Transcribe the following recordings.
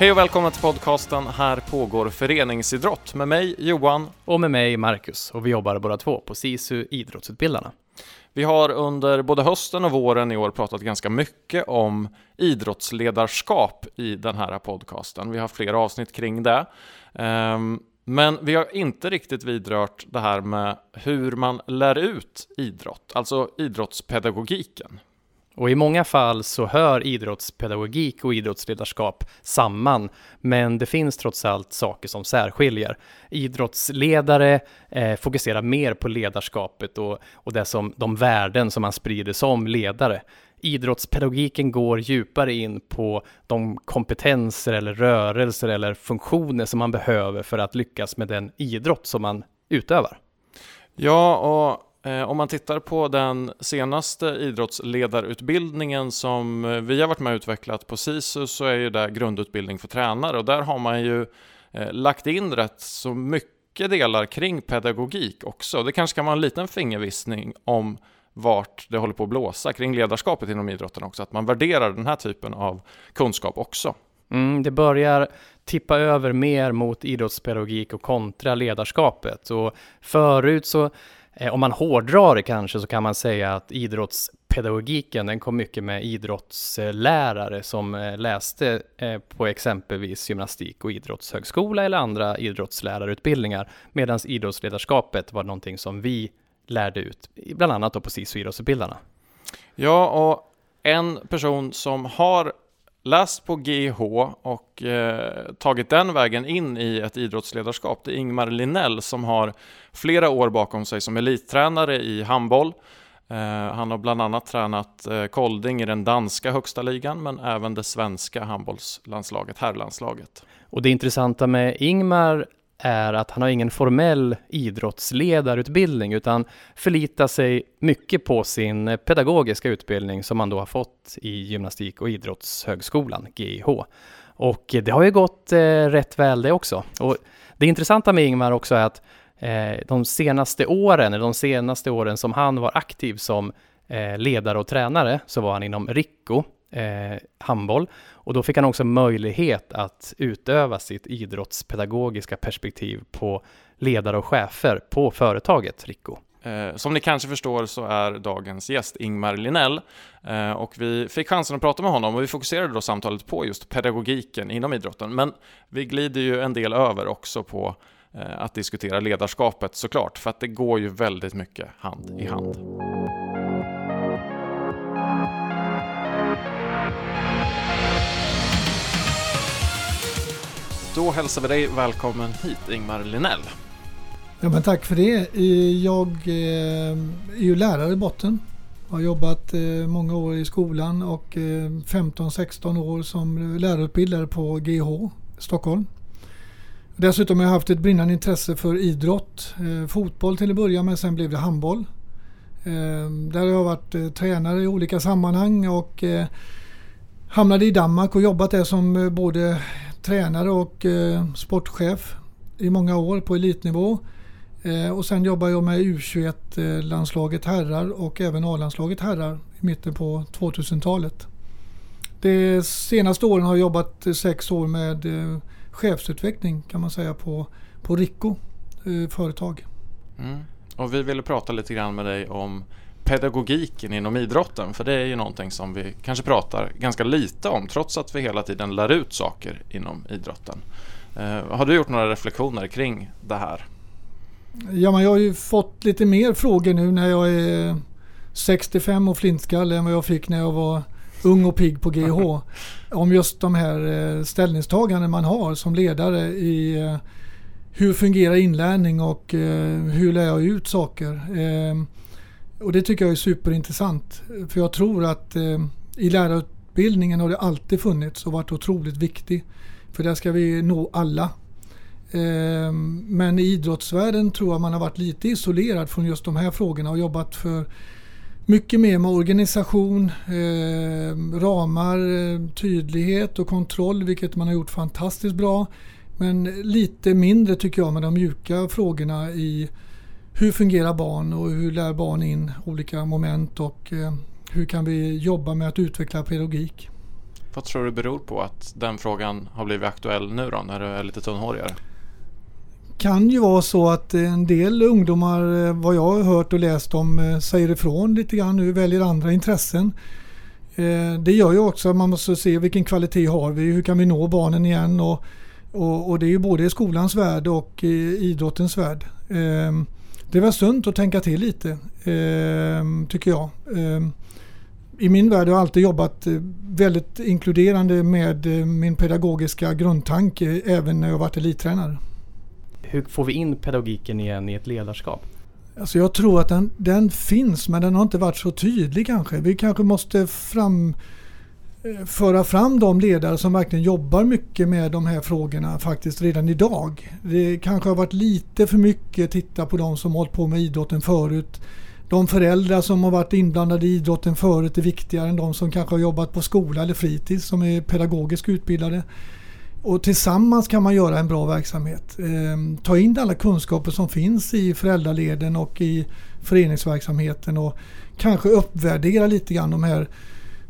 Hej och välkomna till podcasten Här pågår föreningsidrott med mig Johan. Och med mig Marcus och vi jobbar båda två på SISU Idrottsutbildarna. Vi har under både hösten och våren i år pratat ganska mycket om idrottsledarskap i den här podcasten. Vi har flera avsnitt kring det. Ehm, men vi har inte riktigt vidrört det här med hur man lär ut idrott, alltså idrottspedagogiken. Och i många fall så hör idrottspedagogik och idrottsledarskap samman, men det finns trots allt saker som särskiljer. Idrottsledare eh, fokuserar mer på ledarskapet och, och det som, de värden som man sprider som ledare. Idrottspedagogiken går djupare in på de kompetenser eller rörelser eller funktioner som man behöver för att lyckas med den idrott som man utövar. Ja, och Eh, om man tittar på den senaste idrottsledarutbildningen som eh, vi har varit med och utvecklat på SISU så är ju det grundutbildning för tränare och där har man ju eh, lagt in rätt så mycket delar kring pedagogik också. Det kanske kan vara en liten fingervisning om vart det håller på att blåsa kring ledarskapet inom idrotten också, att man värderar den här typen av kunskap också. Mm, det börjar tippa över mer mot idrottspedagogik och kontra ledarskapet. Och förut så Eh, om man hårdrar det kanske så kan man säga att idrottspedagogiken den kom mycket med idrottslärare som eh, läste eh, på exempelvis gymnastik och idrottshögskola eller andra idrottslärarutbildningar medan idrottsledarskapet var någonting som vi lärde ut, bland annat då på SISU Idrottsutbildarna. Ja, och en person som har läst på GH och eh, tagit den vägen in i ett idrottsledarskap. Det är Ingmar Linnell som har flera år bakom sig som elittränare i handboll. Eh, han har bland annat tränat eh, Kolding i den danska högsta ligan men även det svenska handbollslandslaget, herrlandslaget. Och det intressanta med Ingmar är att han har ingen formell idrottsledarutbildning utan förlitar sig mycket på sin pedagogiska utbildning som han då har fått i gymnastik och idrottshögskolan, GIH. Och det har ju gått eh, rätt väl det också. Och det intressanta med Ingmar också är att eh, de senaste åren, eller de senaste åren som han var aktiv som eh, ledare och tränare, så var han inom Rico, eh, handboll. Och då fick han också möjlighet att utöva sitt idrottspedagogiska perspektiv på ledare och chefer på företaget Rico. Eh, som ni kanske förstår så är dagens gäst Ingmar Linell eh, och vi fick chansen att prata med honom och vi fokuserade då samtalet på just pedagogiken inom idrotten. Men vi glider ju en del över också på eh, att diskutera ledarskapet såklart, för att det går ju väldigt mycket hand i hand. Då hälsar vi dig välkommen hit Ingmar Linell. Ja, men tack för det. Jag eh, är ju lärare i botten. Har jobbat eh, många år i skolan och eh, 15-16 år som lärarutbildare på GH Stockholm. Dessutom har jag haft ett brinnande intresse för idrott. Fotboll till att börja med, sen blev det handboll. Där har jag varit tränare i olika sammanhang och hamnade i Danmark och jobbat där som både tränare och eh, sportchef i många år på elitnivå. Eh, och sen jobbar jag med U21-landslaget herrar och även A-landslaget herrar i mitten på 2000-talet. De senaste åren har jag jobbat sex år med eh, chefsutveckling kan man säga på, på Rico eh, företag. Mm. Och vi ville prata lite grann med dig om pedagogiken inom idrotten, för det är ju någonting som vi kanske pratar ganska lite om, trots att vi hela tiden lär ut saker inom idrotten. Eh, har du gjort några reflektioner kring det här? Ja, men jag har ju fått lite mer frågor nu när jag är 65 och flintskalle än vad jag fick när jag var ung och pigg på GH. om just de här eh, ställningstaganden man har som ledare i eh, hur fungerar inlärning och hur lär jag ut saker. Och det tycker jag är superintressant. För jag tror att eh, i lärarutbildningen har det alltid funnits och varit otroligt viktig. För där ska vi nå alla. Eh, men i idrottsvärlden tror jag man har varit lite isolerad från just de här frågorna och jobbat för mycket mer med organisation, eh, ramar, eh, tydlighet och kontroll vilket man har gjort fantastiskt bra. Men lite mindre tycker jag med de mjuka frågorna i hur fungerar barn och hur lär barn in olika moment och eh, hur kan vi jobba med att utveckla pedagogik? Vad tror du beror på att den frågan har blivit aktuell nu då när du är lite tunnhårigare? kan ju vara så att en del ungdomar, eh, vad jag har hört och läst om, eh, säger ifrån lite grann nu, väljer andra intressen. Det gör ju också att man måste se vilken kvalitet har vi, hur kan vi nå barnen igen och, och, och det är ju både i skolans värld och i idrottens värld. Det väl sunt att tänka till lite, tycker jag. I min värld har jag alltid jobbat väldigt inkluderande med min pedagogiska grundtanke även när jag varit elittränare hur får vi in pedagogiken igen i ett ledarskap? Alltså jag tror att den, den finns men den har inte varit så tydlig kanske. Vi kanske måste fram, eh, föra fram de ledare som verkligen jobbar mycket med de här frågorna faktiskt redan idag. Det kanske har varit lite för mycket titta på de som hållit på med idrotten förut. De föräldrar som har varit inblandade i idrotten förut är viktigare än de som kanske har jobbat på skola eller fritids som är pedagogiskt utbildade. Och tillsammans kan man göra en bra verksamhet. Eh, ta in alla kunskaper som finns i föräldraleden och i föreningsverksamheten och kanske uppvärdera lite grann de här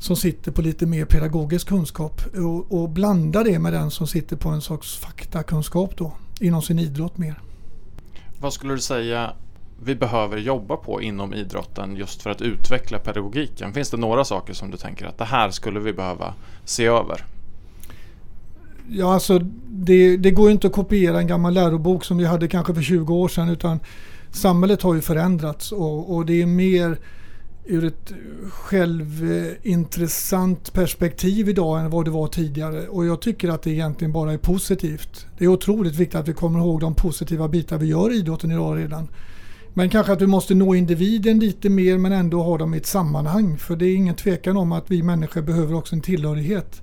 som sitter på lite mer pedagogisk kunskap och, och blanda det med den som sitter på en sorts faktakunskap då inom sin idrott mer. Vad skulle du säga vi behöver jobba på inom idrotten just för att utveckla pedagogiken? Finns det några saker som du tänker att det här skulle vi behöva se över? Ja, alltså det, det går inte att kopiera en gammal lärobok som vi hade kanske för 20 år sedan utan samhället har ju förändrats och, och det är mer ur ett självintressant perspektiv idag än vad det var tidigare. Och jag tycker att det egentligen bara är positivt. Det är otroligt viktigt att vi kommer ihåg de positiva bitar vi gör i idrotten idag redan. Men kanske att vi måste nå individen lite mer men ändå ha dem i ett sammanhang. För det är ingen tvekan om att vi människor behöver också en tillhörighet.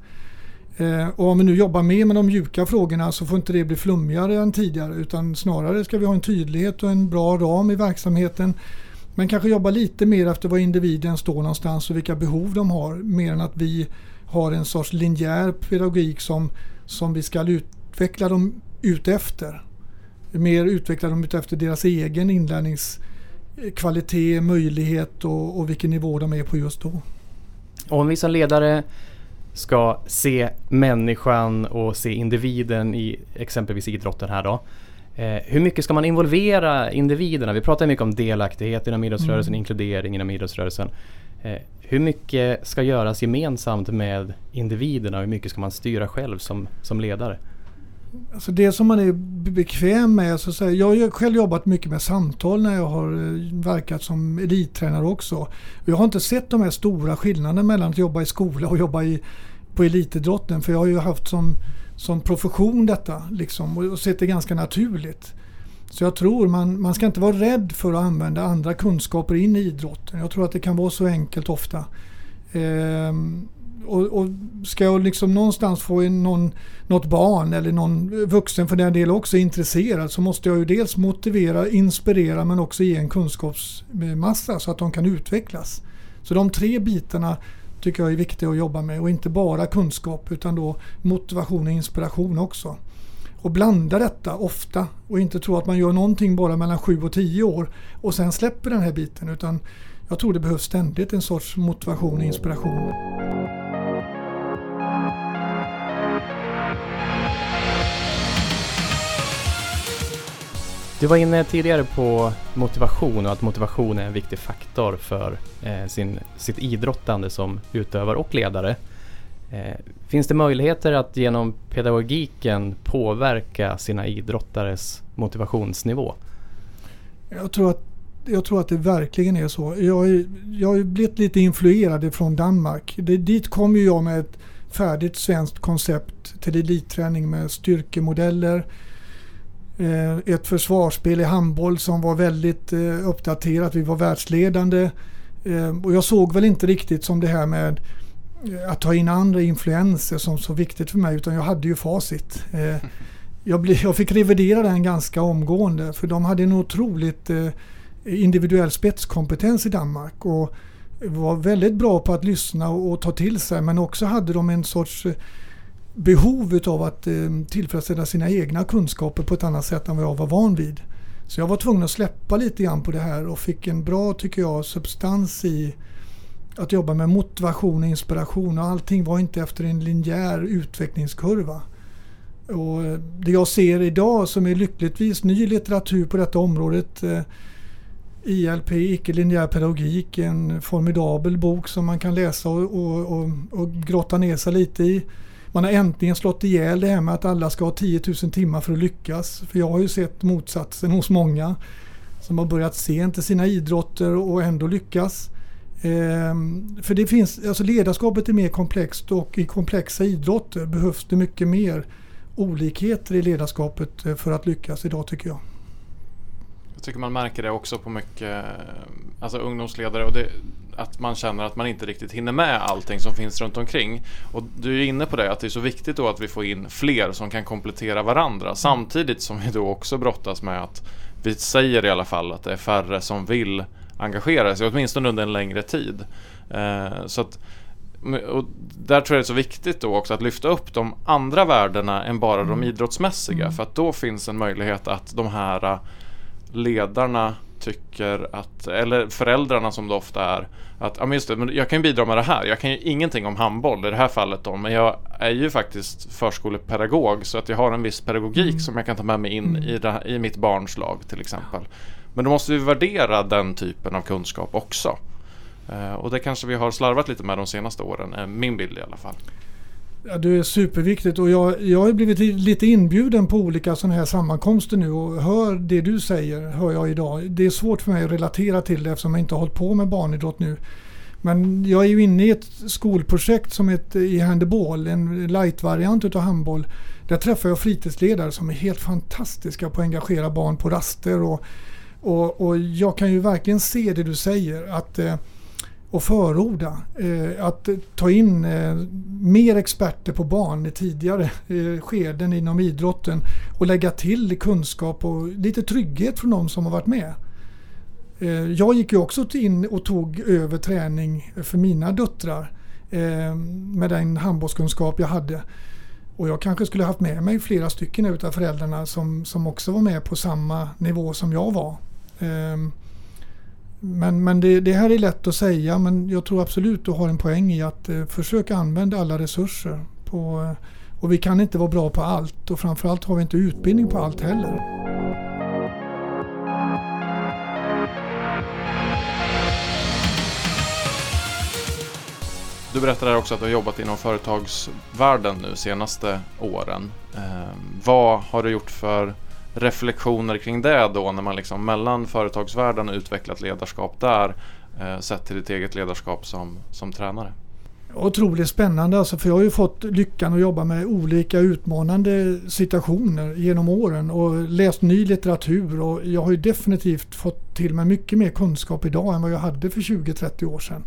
Eh, och om vi nu jobbar mer med de mjuka frågorna så får inte det bli flummigare än tidigare utan snarare ska vi ha en tydlighet och en bra ram i verksamheten. Men kanske jobba lite mer efter var individen står någonstans och vilka behov de har mer än att vi har en sorts linjär pedagogik som, som vi ska utveckla dem utefter. Mer utveckla dem utefter deras egen inlärningskvalitet, möjlighet och, och vilken nivå de är på just då. Och om vi som ledare ska se människan och se individen i exempelvis idrotten här då. Eh, hur mycket ska man involvera individerna? Vi pratar mycket om delaktighet inom idrottsrörelsen, mm. inkludering inom idrottsrörelsen. Eh, hur mycket ska göras gemensamt med individerna och hur mycket ska man styra själv som, som ledare? Alltså det som man är bekväm med, så säga, jag har själv jobbat mycket med samtal när jag har eh, verkat som elittränare också. Jag har inte sett de här stora skillnaderna mellan att jobba i skola och jobba i, på elitidrotten för jag har ju haft som, som profession detta liksom, och sett det ganska naturligt. Så jag tror man, man ska inte vara rädd för att använda andra kunskaper in i idrotten. Jag tror att det kan vara så enkelt ofta. Ehm, och, och, ska jag liksom någonstans få in någon, något barn eller någon vuxen för den delen också intresserad så måste jag ju dels motivera, inspirera men också ge en kunskapsmassa så att de kan utvecklas. Så de tre bitarna tycker jag är viktig att jobba med och inte bara kunskap utan då motivation och inspiration också. Och blanda detta ofta och inte tro att man gör någonting bara mellan 7 och 10 år och sen släpper den här biten utan jag tror det behövs ständigt en sorts motivation och inspiration. Du var inne tidigare på motivation och att motivation är en viktig faktor för eh, sin, sitt idrottande som utövare och ledare. Eh, finns det möjligheter att genom pedagogiken påverka sina idrottares motivationsnivå? Jag tror att, jag tror att det verkligen är så. Jag, är, jag har blivit lite influerad från Danmark. Det, dit kom ju jag med ett färdigt svenskt koncept till elitträning med styrkemodeller, Eh, ett försvarsspel i handboll som var väldigt eh, uppdaterat. Vi var världsledande. Eh, och jag såg väl inte riktigt som det här med att ta in andra influenser som så viktigt för mig utan jag hade ju facit. Jag fick revidera den ganska omgående för de hade en otroligt individuell spetskompetens i Danmark och var väldigt bra på att lyssna och ta till sig men också hade de en sorts behov av att eh, tillfredsställa sina egna kunskaper på ett annat sätt än vad jag var van vid. Så jag var tvungen att släppa lite grann på det här och fick en bra, tycker jag, substans i att jobba med motivation och inspiration och allting var inte efter en linjär utvecklingskurva. Och eh, det jag ser idag som är lyckligtvis ny litteratur på detta området eh, ILP, icke-linjär pedagogik, en formidabel bok som man kan läsa och, och, och, och grotta ner sig lite i. Man har äntligen slått ihjäl det här med att alla ska ha 10 000 timmar för att lyckas. För jag har ju sett motsatsen hos många som har börjat sent i sina idrotter och ändå lyckas. Ehm, för det finns, alltså ledarskapet är mer komplext och i komplexa idrotter behövs det mycket mer olikheter i ledarskapet eh, för att lyckas idag tycker jag. Jag tycker man märker det också på mycket eh, alltså ungdomsledare och det, att man känner att man inte riktigt hinner med allting som finns runt omkring. Och du är inne på det att det är så viktigt då att vi får in fler som kan komplettera varandra samtidigt som vi då också brottas med att vi säger i alla fall att det är färre som vill engagera sig, åtminstone under en längre tid. Eh, så att, och där tror jag det är så viktigt då också att lyfta upp de andra värdena än bara mm. de idrottsmässiga mm. för att då finns en möjlighet att de här ledarna tycker att, eller föräldrarna som det ofta är, att ja, men just det, men jag kan ju bidra med det här. Jag kan ju ingenting om handboll i det här fallet då, men jag är ju faktiskt förskolepedagog så att jag har en viss pedagogik mm. som jag kan ta med mig in mm. i, det, i mitt barns lag till exempel. Men då måste vi värdera den typen av kunskap också. Uh, och det kanske vi har slarvat lite med de senaste åren, är min bild i alla fall. Ja, det är superviktigt och jag, jag har blivit lite inbjuden på olika sådana här sammankomster nu och hör det du säger, hör jag idag. Det är svårt för mig att relatera till det eftersom jag inte har hållit på med barnidrott nu. Men jag är ju inne i ett skolprojekt som heter eh, i handboll, en light-variant utav handboll. Där träffar jag fritidsledare som är helt fantastiska på att engagera barn på raster. Och, och, och jag kan ju verkligen se det du säger. att eh, och förorda. Eh, att ta in eh, mer experter på barn i tidigare eh, skeden inom idrotten och lägga till kunskap och lite trygghet från de som har varit med. Eh, jag gick ju också in och tog över träning för mina döttrar eh, med den handbollskunskap jag hade. Och jag kanske skulle haft med mig flera stycken av föräldrarna som, som också var med på samma nivå som jag var. Eh, men, men det, det, här är lätt att säga men jag tror absolut du har en poäng i att eh, försöka använda alla resurser. På, eh, och vi kan inte vara bra på allt och framförallt har vi inte utbildning på allt heller. Du berättade också att du har jobbat inom företagsvärlden nu senaste åren. Eh, vad har du gjort för reflektioner kring det då när man liksom mellan företagsvärlden och utvecklat ledarskap där eh, sett till ditt eget ledarskap som, som tränare? Otroligt spännande alltså för jag har ju fått lyckan att jobba med olika utmanande situationer genom åren och läst ny litteratur och jag har ju definitivt fått till mig mycket mer kunskap idag än vad jag hade för 20-30 år sedan.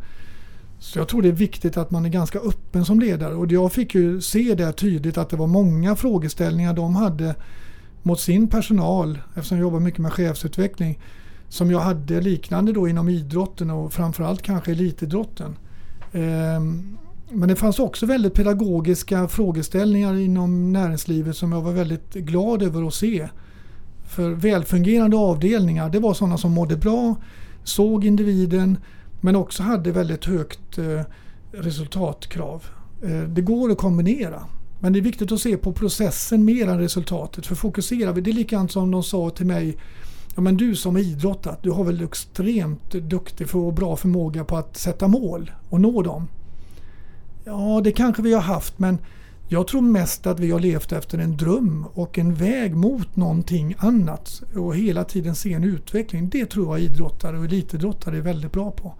Så jag tror det är viktigt att man är ganska öppen som ledare och jag fick ju se det tydligt att det var många frågeställningar de hade mot sin personal, eftersom jag jobbar mycket med chefsutveckling, som jag hade liknande då inom idrotten och framförallt kanske elitidrotten. Ehm, men det fanns också väldigt pedagogiska frågeställningar inom näringslivet som jag var väldigt glad över att se. För välfungerande avdelningar, det var sådana som mådde bra, såg individen men också hade väldigt högt eh, resultatkrav. Eh, det går att kombinera. Men det är viktigt att se på processen mer än resultatet. För fokuserar vi, det är likadant som de sa till mig Ja, men du som idrottat, du har väl extremt duktig och bra förmåga på att sätta mål och nå dem. Ja, det kanske vi har haft men jag tror mest att vi har levt efter en dröm och en väg mot någonting annat och hela tiden se en utveckling. Det tror jag idrottare och elitidrottare är väldigt bra på.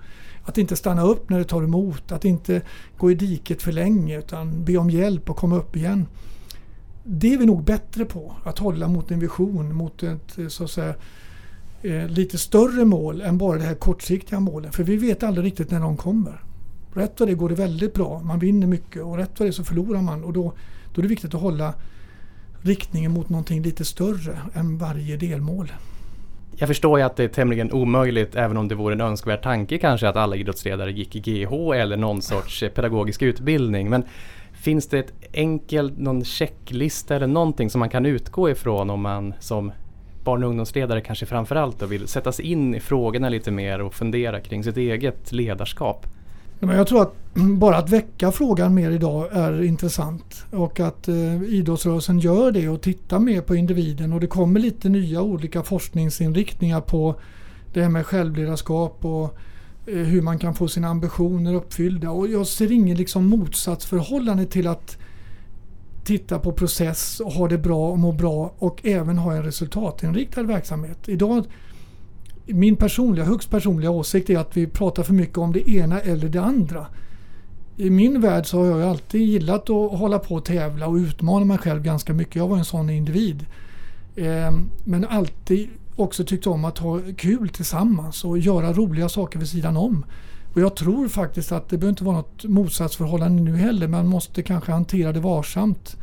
Att inte stanna upp när det tar emot, att inte gå i diket för länge utan be om hjälp och komma upp igen. Det är vi nog bättre på, att hålla mot en vision, mot ett så att säga, eh, lite större mål än bara det här kortsiktiga målet. För vi vet aldrig riktigt när de kommer. Rätt vad det går det väldigt bra, man vinner mycket och rätt vad det så förlorar man. Och då, då är det viktigt att hålla riktningen mot någonting lite större än varje delmål. Jag förstår ju att det är tämligen omöjligt, även om det vore en önskvärd tanke kanske, att alla idrottsledare gick i GH eller någon sorts pedagogisk utbildning. Men finns det ett enkelt, någon checklista eller någonting som man kan utgå ifrån om man som barn och ungdomsledare kanske framförallt då vill sätta sig in i frågorna lite mer och fundera kring sitt eget ledarskap? Men jag tror att bara att väcka frågan mer idag är intressant och att eh, idrottsrörelsen gör det och tittar mer på individen och det kommer lite nya olika forskningsinriktningar på det här med självledarskap och eh, hur man kan få sina ambitioner uppfyllda. Och jag ser ingen liksom motsatsförhållande till att titta på process och ha det bra och må bra och även ha en resultatinriktad verksamhet. Idag min personliga, högst personliga åsikt är att vi pratar för mycket om det ena eller det andra. I min värld så har jag alltid gillat att hålla på och tävla och utmana mig själv ganska mycket. Jag var en sån individ. Ehm, men alltid också tyckt om att ha kul tillsammans och göra roliga saker vid sidan om. Och jag tror faktiskt att det behöver inte vara något motsatsförhållande nu heller. Man måste kanske hantera det varsamt.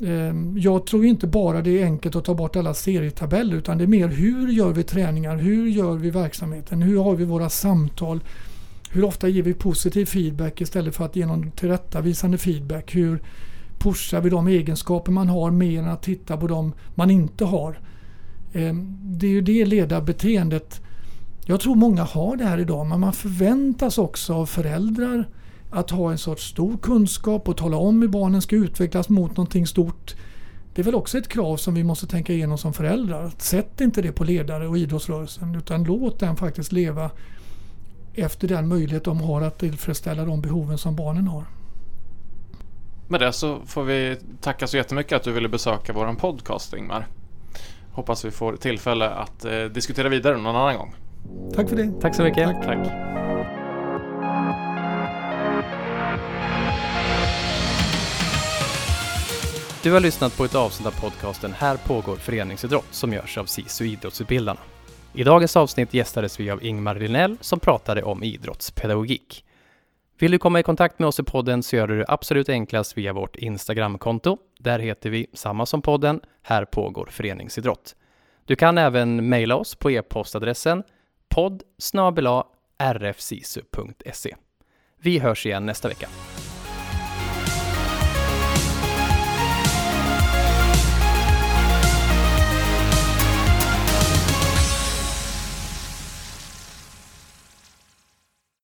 Ehm, jag tror inte bara det är enkelt att ta bort alla serietabeller utan det är mer hur gör vi träningar? Hur gör vi verksamheten? Hur har vi våra samtal? Hur ofta ger vi positiv feedback istället för att ge någon tillrättavisande feedback? Hur pushar vi de egenskaper man har mer än att titta på de man inte har? Ehm, det är ju det ledarbeteendet. Jag tror många har det här idag men man förväntas också av föräldrar att ha en sorts stor kunskap och tala om hur barnen ska utvecklas mot någonting stort. Det är väl också ett krav som vi måste tänka igenom som föräldrar. Sätt inte det på ledare och idrottsrörelsen utan låt den faktiskt leva efter den möjlighet de har att tillfredsställa de behoven som barnen har. Med det så får vi tacka så jättemycket att du ville besöka vår podcast Ingmar. Hoppas vi får tillfälle att eh, diskutera vidare någon annan gång. Tack för det. Tack så mycket. Tack. Tack. Du har lyssnat på ett avsnitt av podcasten Här pågår föreningsidrott som görs av SISU Idrottsutbildarna. I dagens avsnitt gästades vi av Ingmar Linell som pratade om idrottspedagogik. Vill du komma i kontakt med oss i podden så gör du det absolut enklast via vårt Instagramkonto. Där heter vi samma som podden, Här pågår föreningsidrott. Du kan även mejla oss på e-postadressen podd rfsisu.se. Vi hörs igen nästa vecka.